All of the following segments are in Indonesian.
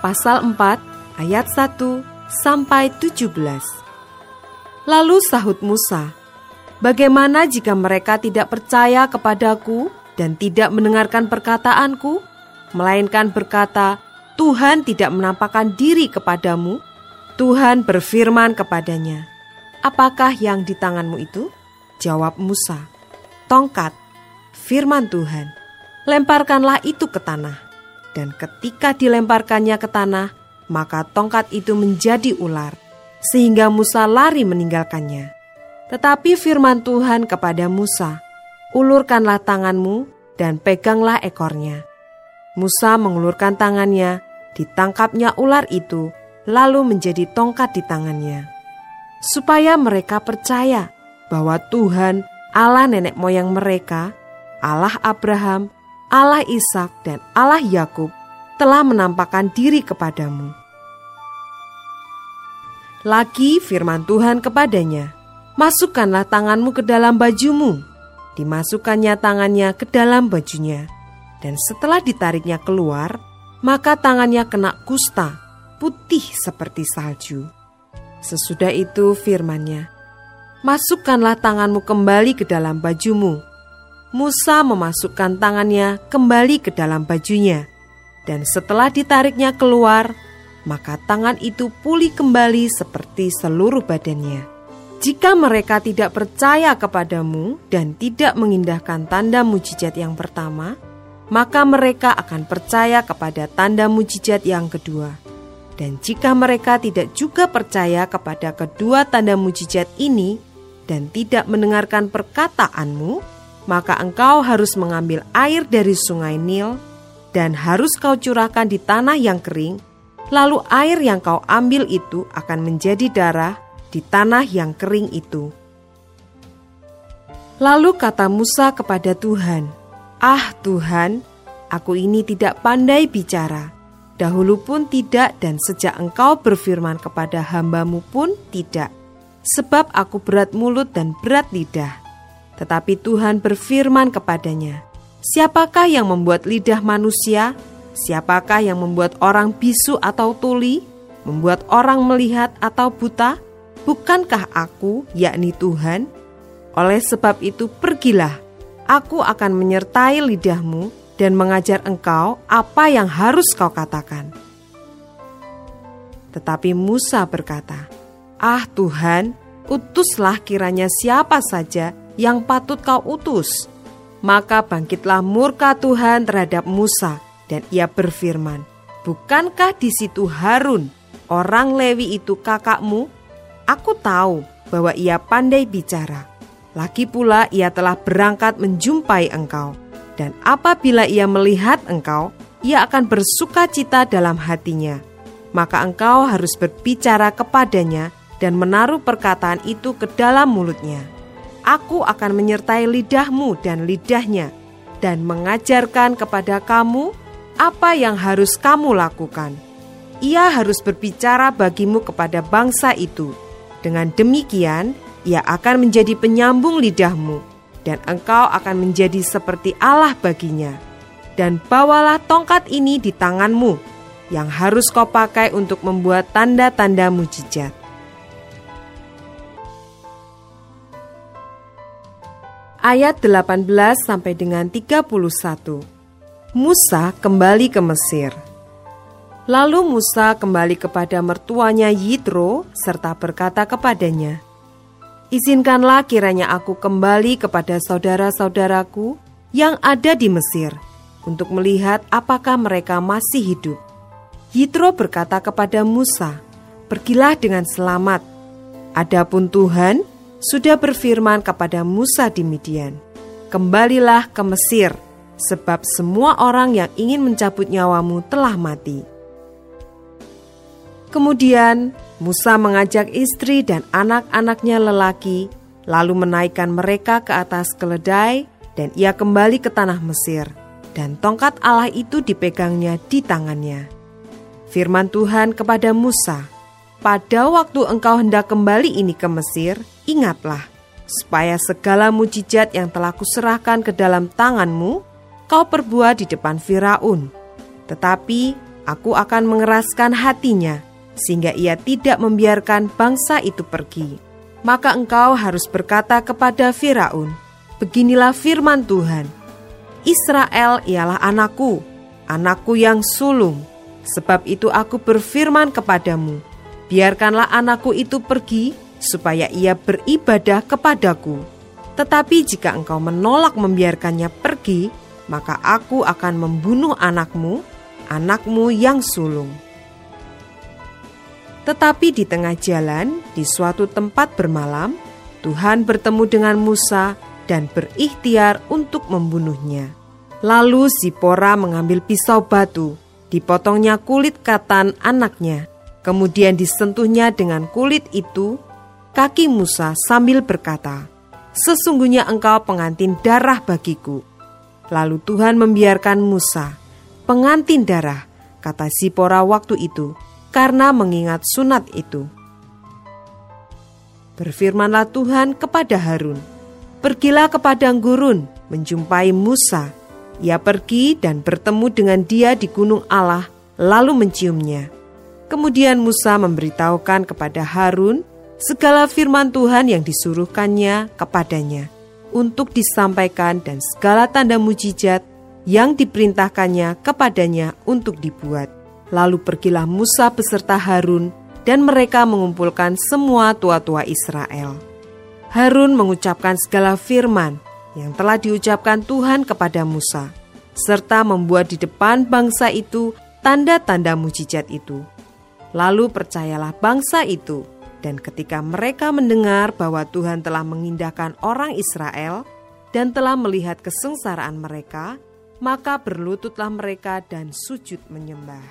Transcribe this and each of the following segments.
pasal 4 ayat 1 sampai 17. Lalu sahut Musa, Bagaimana jika mereka tidak percaya kepadaku dan tidak mendengarkan perkataanku, melainkan berkata, Tuhan tidak menampakkan diri kepadamu? Tuhan berfirman kepadanya, Apakah yang di tanganmu itu? Jawab Musa, Tongkat, firman Tuhan, lemparkanlah itu ke tanah dan ketika dilemparkannya ke tanah, maka tongkat itu menjadi ular, sehingga Musa lari meninggalkannya. Tetapi firman Tuhan kepada Musa, "Ulurkanlah tanganmu dan peganglah ekornya." Musa mengulurkan tangannya, ditangkapnya ular itu, lalu menjadi tongkat di tangannya. Supaya mereka percaya bahwa Tuhan, Allah nenek moyang mereka, Allah Abraham, Allah Ishak dan Allah Yakub telah menampakkan diri kepadamu. Lagi firman Tuhan kepadanya, Masukkanlah tanganmu ke dalam bajumu. Dimasukkannya tangannya ke dalam bajunya. Dan setelah ditariknya keluar, maka tangannya kena kusta, putih seperti salju. Sesudah itu firmannya, Masukkanlah tanganmu kembali ke dalam bajumu Musa memasukkan tangannya kembali ke dalam bajunya, dan setelah ditariknya keluar, maka tangan itu pulih kembali seperti seluruh badannya. Jika mereka tidak percaya kepadamu dan tidak mengindahkan tanda mujizat yang pertama, maka mereka akan percaya kepada tanda mujizat yang kedua. Dan jika mereka tidak juga percaya kepada kedua tanda mujizat ini dan tidak mendengarkan perkataanmu, maka engkau harus mengambil air dari sungai Nil dan harus kau curahkan di tanah yang kering, lalu air yang kau ambil itu akan menjadi darah di tanah yang kering itu. Lalu kata Musa kepada Tuhan, "Ah Tuhan, aku ini tidak pandai bicara. Dahulu pun tidak dan sejak engkau berfirman kepada hambamu pun tidak. Sebab aku berat mulut dan berat lidah." Tetapi Tuhan berfirman kepadanya, Siapakah yang membuat lidah manusia? Siapakah yang membuat orang bisu atau tuli? Membuat orang melihat atau buta? Bukankah aku, yakni Tuhan? Oleh sebab itu pergilah, aku akan menyertai lidahmu dan mengajar engkau apa yang harus kau katakan. Tetapi Musa berkata, Ah Tuhan, utuslah kiranya siapa saja yang patut kau utus. Maka bangkitlah murka Tuhan terhadap Musa dan ia berfirman, Bukankah di situ Harun, orang Lewi itu kakakmu? Aku tahu bahwa ia pandai bicara. Lagi pula ia telah berangkat menjumpai engkau. Dan apabila ia melihat engkau, ia akan bersuka cita dalam hatinya. Maka engkau harus berbicara kepadanya dan menaruh perkataan itu ke dalam mulutnya aku akan menyertai lidahmu dan lidahnya, dan mengajarkan kepada kamu apa yang harus kamu lakukan. Ia harus berbicara bagimu kepada bangsa itu. Dengan demikian, ia akan menjadi penyambung lidahmu, dan engkau akan menjadi seperti Allah baginya. Dan bawalah tongkat ini di tanganmu, yang harus kau pakai untuk membuat tanda-tanda mujizat ayat 18 sampai dengan 31. Musa kembali ke Mesir. Lalu Musa kembali kepada mertuanya Yitro serta berkata kepadanya, Izinkanlah kiranya aku kembali kepada saudara-saudaraku yang ada di Mesir untuk melihat apakah mereka masih hidup. Yitro berkata kepada Musa, Pergilah dengan selamat. Adapun Tuhan, sudah berfirman kepada Musa di Midian, "Kembalilah ke Mesir, sebab semua orang yang ingin mencabut nyawamu telah mati." Kemudian Musa mengajak istri dan anak-anaknya lelaki, lalu menaikkan mereka ke atas keledai, dan ia kembali ke tanah Mesir. Dan tongkat Allah itu dipegangnya di tangannya. Firman Tuhan kepada Musa, "Pada waktu engkau hendak kembali ini ke Mesir, ingatlah, supaya segala mujizat yang telah kuserahkan ke dalam tanganmu, kau perbuat di depan Firaun. Tetapi aku akan mengeraskan hatinya, sehingga ia tidak membiarkan bangsa itu pergi. Maka engkau harus berkata kepada Firaun, Beginilah firman Tuhan, Israel ialah anakku, anakku yang sulung. Sebab itu aku berfirman kepadamu, biarkanlah anakku itu pergi, supaya ia beribadah kepadaku. Tetapi jika engkau menolak membiarkannya pergi, maka aku akan membunuh anakmu, anakmu yang sulung. Tetapi di tengah jalan, di suatu tempat bermalam, Tuhan bertemu dengan Musa dan berikhtiar untuk membunuhnya. Lalu Zipora mengambil pisau batu, dipotongnya kulit katan anaknya, kemudian disentuhnya dengan kulit itu kaki Musa sambil berkata, Sesungguhnya engkau pengantin darah bagiku. Lalu Tuhan membiarkan Musa, pengantin darah, kata Zipora waktu itu, karena mengingat sunat itu. Berfirmanlah Tuhan kepada Harun, Pergilah ke padang gurun, menjumpai Musa. Ia pergi dan bertemu dengan dia di gunung Allah, lalu menciumnya. Kemudian Musa memberitahukan kepada Harun segala firman Tuhan yang disuruhkannya kepadanya untuk disampaikan dan segala tanda mujizat yang diperintahkannya kepadanya untuk dibuat. Lalu pergilah Musa beserta Harun, dan mereka mengumpulkan semua tua-tua Israel. Harun mengucapkan segala firman yang telah diucapkan Tuhan kepada Musa, serta membuat di depan bangsa itu tanda-tanda mujizat itu. Lalu percayalah bangsa itu, dan ketika mereka mendengar bahwa Tuhan telah mengindahkan orang Israel dan telah melihat kesengsaraan mereka, maka berlututlah mereka dan sujud menyembah.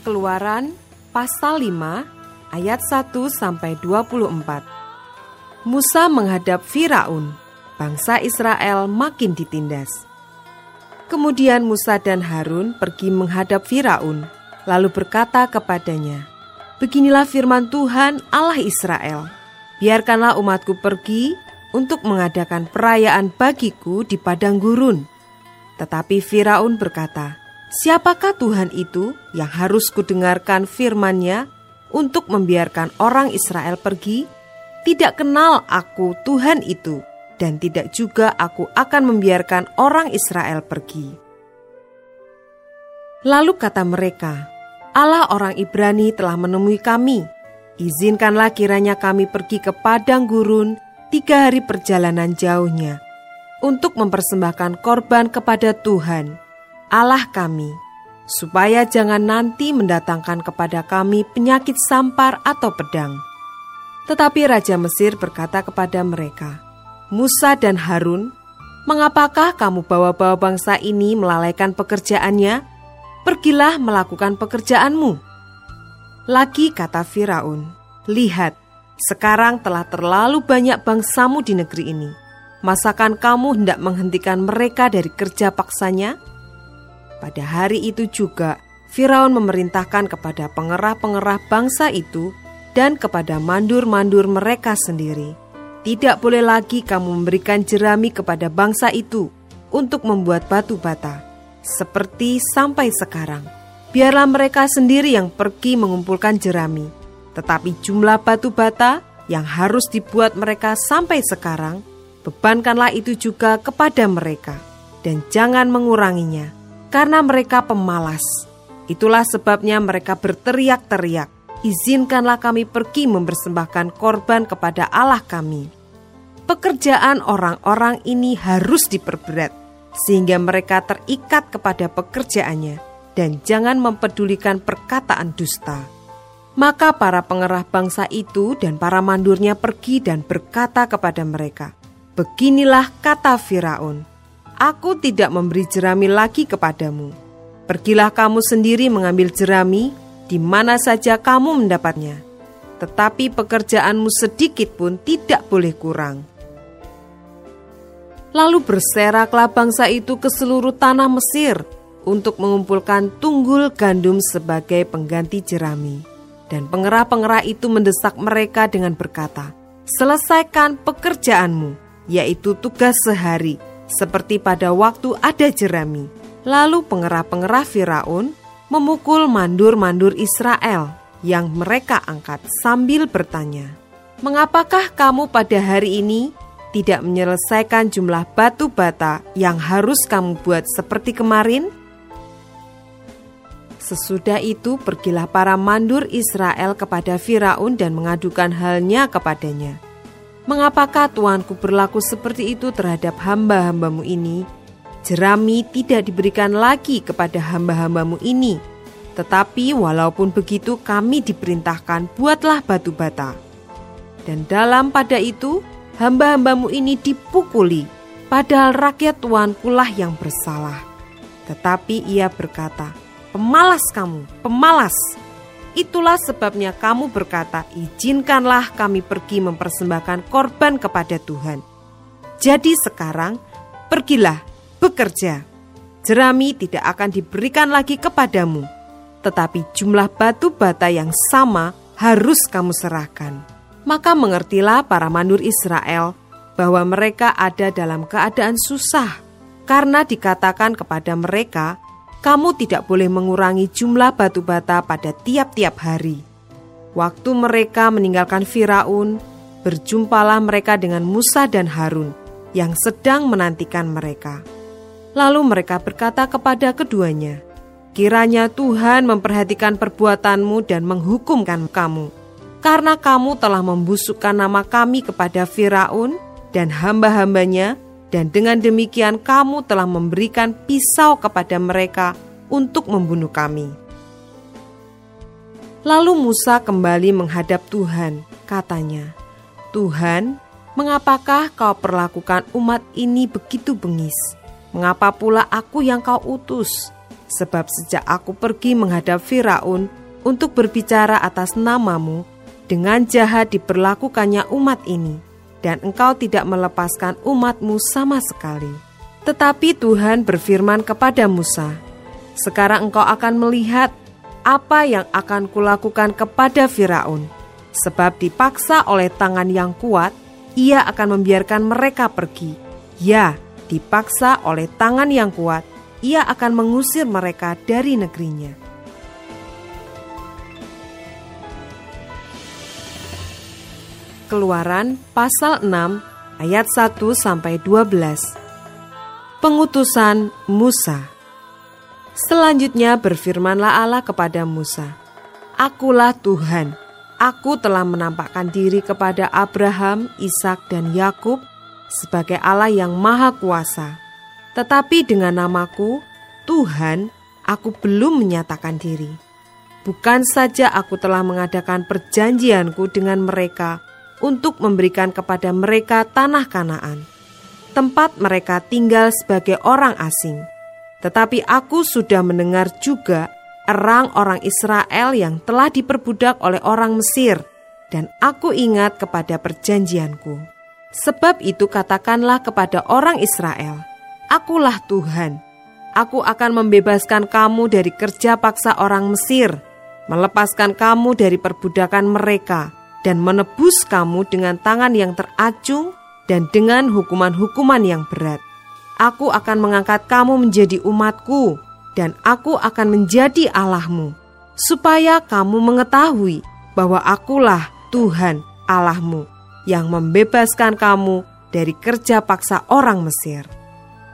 Keluaran pasal 5 ayat 1 sampai 24. Musa menghadap Firaun, bangsa Israel makin ditindas. Kemudian Musa dan Harun pergi menghadap Firaun, lalu berkata kepadanya, Beginilah firman Tuhan Allah Israel, biarkanlah umatku pergi untuk mengadakan perayaan bagiku di padang gurun. Tetapi Firaun berkata, Siapakah Tuhan itu yang harus kudengarkan firman-Nya untuk membiarkan orang Israel pergi? Tidak kenal aku Tuhan itu, dan tidak juga aku akan membiarkan orang Israel pergi. Lalu kata mereka, Allah orang Ibrani telah menemui kami. Izinkanlah kiranya kami pergi ke padang gurun tiga hari perjalanan jauhnya untuk mempersembahkan korban kepada Tuhan Allah kami, supaya jangan nanti mendatangkan kepada kami penyakit sampar atau pedang. Tetapi Raja Mesir berkata kepada mereka, Musa dan Harun, mengapakah kamu bawa-bawa bangsa ini melalaikan pekerjaannya? Pergilah melakukan pekerjaanmu. Lagi kata Firaun, lihat, sekarang telah terlalu banyak bangsamu di negeri ini. Masakan kamu hendak menghentikan mereka dari kerja paksanya? Pada hari itu juga, Firaun memerintahkan kepada pengerah-pengerah bangsa itu dan kepada mandur-mandur mereka sendiri, "Tidak boleh lagi kamu memberikan jerami kepada bangsa itu untuk membuat batu bata, seperti sampai sekarang. Biarlah mereka sendiri yang pergi mengumpulkan jerami, tetapi jumlah batu bata yang harus dibuat mereka sampai sekarang, bebankanlah itu juga kepada mereka, dan jangan menguranginya." karena mereka pemalas. Itulah sebabnya mereka berteriak-teriak, "Izinkanlah kami pergi mempersembahkan korban kepada Allah kami." Pekerjaan orang-orang ini harus diperberat, sehingga mereka terikat kepada pekerjaannya dan jangan mempedulikan perkataan dusta. Maka para pengerah bangsa itu dan para mandurnya pergi dan berkata kepada mereka, "Beginilah kata Firaun: Aku tidak memberi jerami lagi kepadamu. Pergilah kamu sendiri mengambil jerami di mana saja kamu mendapatnya, tetapi pekerjaanmu sedikit pun tidak boleh kurang. Lalu berseraklah bangsa itu ke seluruh tanah Mesir untuk mengumpulkan tunggul gandum sebagai pengganti jerami. Dan pengerah-pengerah itu mendesak mereka dengan berkata, Selesaikan pekerjaanmu, yaitu tugas sehari, seperti pada waktu ada jerami Lalu pengerah-pengerah Firaun memukul mandur-mandur Israel yang mereka angkat sambil bertanya, "Mengapakah kamu pada hari ini tidak menyelesaikan jumlah batu bata yang harus kamu buat seperti kemarin?" Sesudah itu pergilah para mandur Israel kepada Firaun dan mengadukan halnya kepadanya. Mengapakah tuanku berlaku seperti itu terhadap hamba-hambamu ini jerami tidak diberikan lagi kepada hamba-hambamu ini. Tetapi walaupun begitu kami diperintahkan buatlah batu bata. Dan dalam pada itu hamba-hambamu ini dipukuli, padahal rakyat tuankulah yang bersalah. Tetapi ia berkata, pemalas kamu, pemalas. Itulah sebabnya kamu berkata, izinkanlah kami pergi mempersembahkan korban kepada Tuhan. Jadi sekarang, pergilah bekerja. Jerami tidak akan diberikan lagi kepadamu, tetapi jumlah batu bata yang sama harus kamu serahkan. Maka mengertilah para mandur Israel bahwa mereka ada dalam keadaan susah, karena dikatakan kepada mereka, "Kamu tidak boleh mengurangi jumlah batu bata pada tiap-tiap hari." Waktu mereka meninggalkan Firaun, berjumpalah mereka dengan Musa dan Harun yang sedang menantikan mereka. Lalu mereka berkata kepada keduanya, Kiranya Tuhan memperhatikan perbuatanmu dan menghukumkan kamu, karena kamu telah membusukkan nama kami kepada Firaun dan hamba-hambanya, dan dengan demikian kamu telah memberikan pisau kepada mereka untuk membunuh kami. Lalu Musa kembali menghadap Tuhan, katanya, Tuhan, mengapakah kau perlakukan umat ini begitu bengis? Mengapa pula aku yang kau utus? Sebab sejak aku pergi menghadap Firaun untuk berbicara atas namamu, dengan jahat diperlakukannya umat ini, dan engkau tidak melepaskan umatmu sama sekali. Tetapi Tuhan berfirman kepada Musa, Sekarang engkau akan melihat apa yang akan kulakukan kepada Firaun, sebab dipaksa oleh tangan yang kuat, ia akan membiarkan mereka pergi. Ya, dipaksa oleh tangan yang kuat, ia akan mengusir mereka dari negerinya. Keluaran pasal 6 ayat 1 sampai 12. Pengutusan Musa. Selanjutnya berfirmanlah Allah kepada Musa, "Akulah Tuhan. Aku telah menampakkan diri kepada Abraham, Ishak, dan Yakub sebagai Allah yang Maha Kuasa. Tetapi dengan namaku, Tuhan, aku belum menyatakan diri. Bukan saja aku telah mengadakan perjanjianku dengan mereka untuk memberikan kepada mereka tanah Kanaan, tempat mereka tinggal sebagai orang asing. Tetapi aku sudah mendengar juga erang orang Israel yang telah diperbudak oleh orang Mesir, dan aku ingat kepada perjanjianku. Sebab itu katakanlah kepada orang Israel, Akulah Tuhan, aku akan membebaskan kamu dari kerja paksa orang Mesir, melepaskan kamu dari perbudakan mereka, dan menebus kamu dengan tangan yang teracung dan dengan hukuman-hukuman yang berat. Aku akan mengangkat kamu menjadi umatku, dan aku akan menjadi Allahmu, supaya kamu mengetahui bahwa akulah Tuhan Allahmu yang membebaskan kamu dari kerja paksa orang Mesir.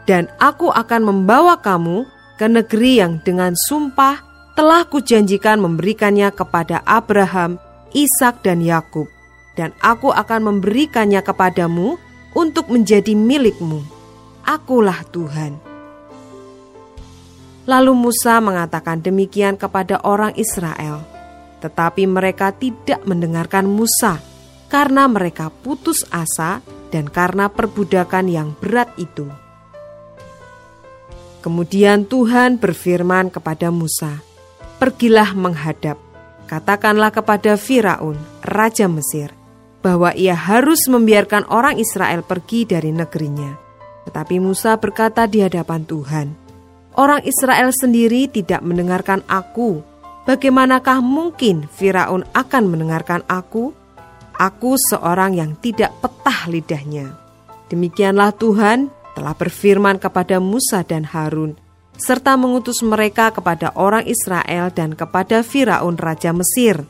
Dan aku akan membawa kamu ke negeri yang dengan sumpah telah kujanjikan memberikannya kepada Abraham, Ishak dan Yakub, dan aku akan memberikannya kepadamu untuk menjadi milikmu. Akulah Tuhan. Lalu Musa mengatakan demikian kepada orang Israel, tetapi mereka tidak mendengarkan Musa karena mereka putus asa dan karena perbudakan yang berat itu. Kemudian Tuhan berfirman kepada Musa, "Pergilah menghadap, katakanlah kepada Firaun, raja Mesir, bahwa ia harus membiarkan orang Israel pergi dari negerinya." Tetapi Musa berkata di hadapan Tuhan, "Orang Israel sendiri tidak mendengarkan aku. Bagaimanakah mungkin Firaun akan mendengarkan aku? Aku seorang yang tidak petah lidahnya." Demikianlah Tuhan telah berfirman kepada Musa dan Harun, serta mengutus mereka kepada orang Israel dan kepada Firaun raja Mesir,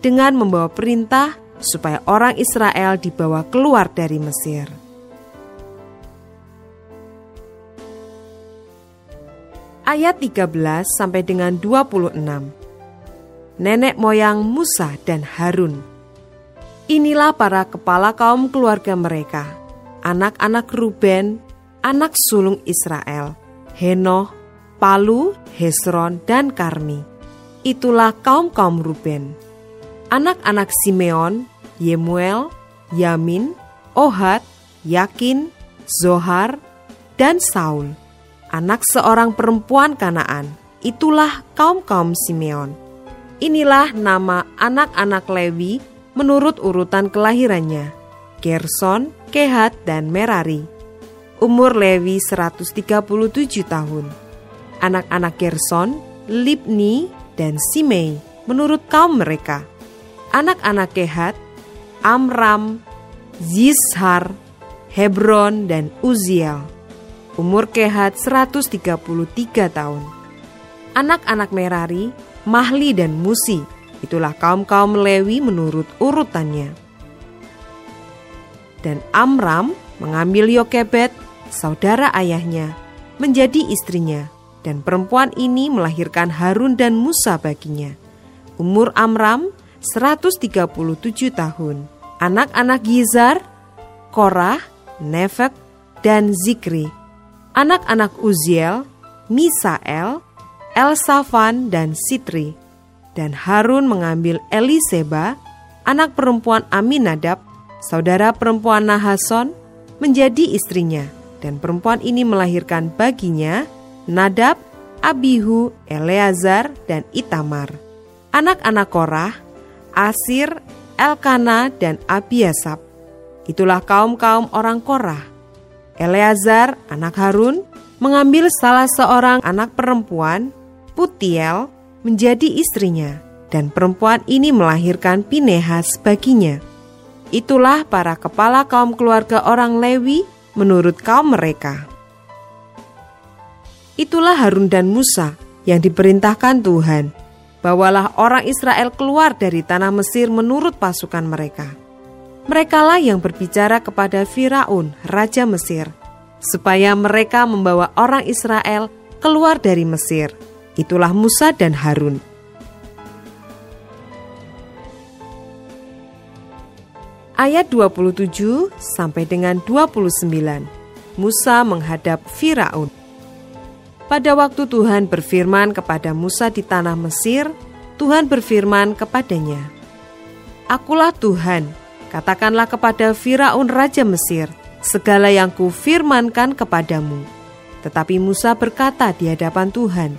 dengan membawa perintah supaya orang Israel dibawa keluar dari Mesir. Ayat 13 sampai dengan 26. Nenek moyang Musa dan Harun. Inilah para kepala kaum keluarga mereka anak-anak Ruben, anak sulung Israel, Henoh, Palu, Hesron, dan Karmi. Itulah kaum-kaum Ruben. Anak-anak Simeon, Yemuel, Yamin, Ohad, Yakin, Zohar, dan Saul. Anak seorang perempuan Kanaan, itulah kaum-kaum Simeon. Inilah nama anak-anak Lewi menurut urutan kelahirannya. Gerson, Kehat, dan Merari. Umur Lewi 137 tahun. Anak-anak Gerson, Libni, dan Simei menurut kaum mereka. Anak-anak Kehat, Amram, Zishar, Hebron, dan Uziel. Umur Kehat 133 tahun. Anak-anak Merari, Mahli dan Musi, itulah kaum-kaum Lewi menurut urutannya dan Amram mengambil Yokebet, saudara ayahnya, menjadi istrinya, dan perempuan ini melahirkan Harun dan Musa baginya. Umur Amram 137 tahun. Anak-anak Gizar, Korah, Nefek, dan Zikri. Anak-anak Uziel, Misael, Elsafan, dan Sitri. Dan Harun mengambil Eliseba, anak perempuan Aminadab, saudara perempuan Nahason, menjadi istrinya, dan perempuan ini melahirkan baginya Nadab, Abihu, Eleazar, dan Itamar. Anak-anak Korah, Asir, Elkana, dan Abiasap. Itulah kaum-kaum orang Korah. Eleazar, anak Harun, mengambil salah seorang anak perempuan, Putiel, menjadi istrinya, dan perempuan ini melahirkan Pinehas baginya. Itulah para kepala kaum keluarga orang Lewi menurut kaum mereka. Itulah Harun dan Musa yang diperintahkan Tuhan. Bawalah orang Israel keluar dari tanah Mesir menurut pasukan mereka. Merekalah yang berbicara kepada Firaun, raja Mesir, supaya mereka membawa orang Israel keluar dari Mesir. Itulah Musa dan Harun. ayat 27 sampai dengan 29. Musa menghadap Firaun. Pada waktu Tuhan berfirman kepada Musa di tanah Mesir, Tuhan berfirman kepadanya, Akulah Tuhan, katakanlah kepada Firaun Raja Mesir, segala yang kufirmankan kepadamu. Tetapi Musa berkata di hadapan Tuhan,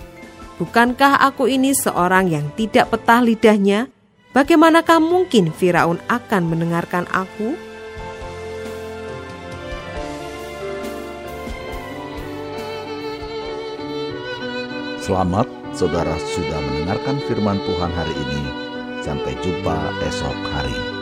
Bukankah aku ini seorang yang tidak petah lidahnya Bagaimanakah mungkin Firaun akan mendengarkan aku? Selamat saudara sudah mendengarkan firman Tuhan hari ini. Sampai jumpa esok hari.